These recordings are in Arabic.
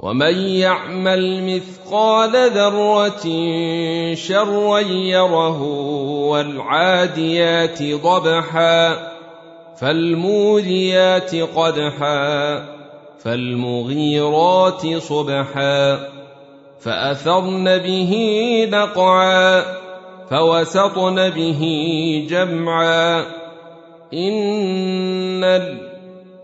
ومن يعمل مثقال ذرة شرا يره والعاديات ضبحا فالموريات قدحا فالمغيرات صبحا فأثرن به نقعا فوسطن به جمعا إن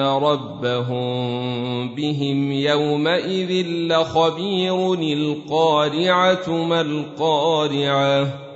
ربهم بهم يومئذ لخبير القارعة ما القارعة.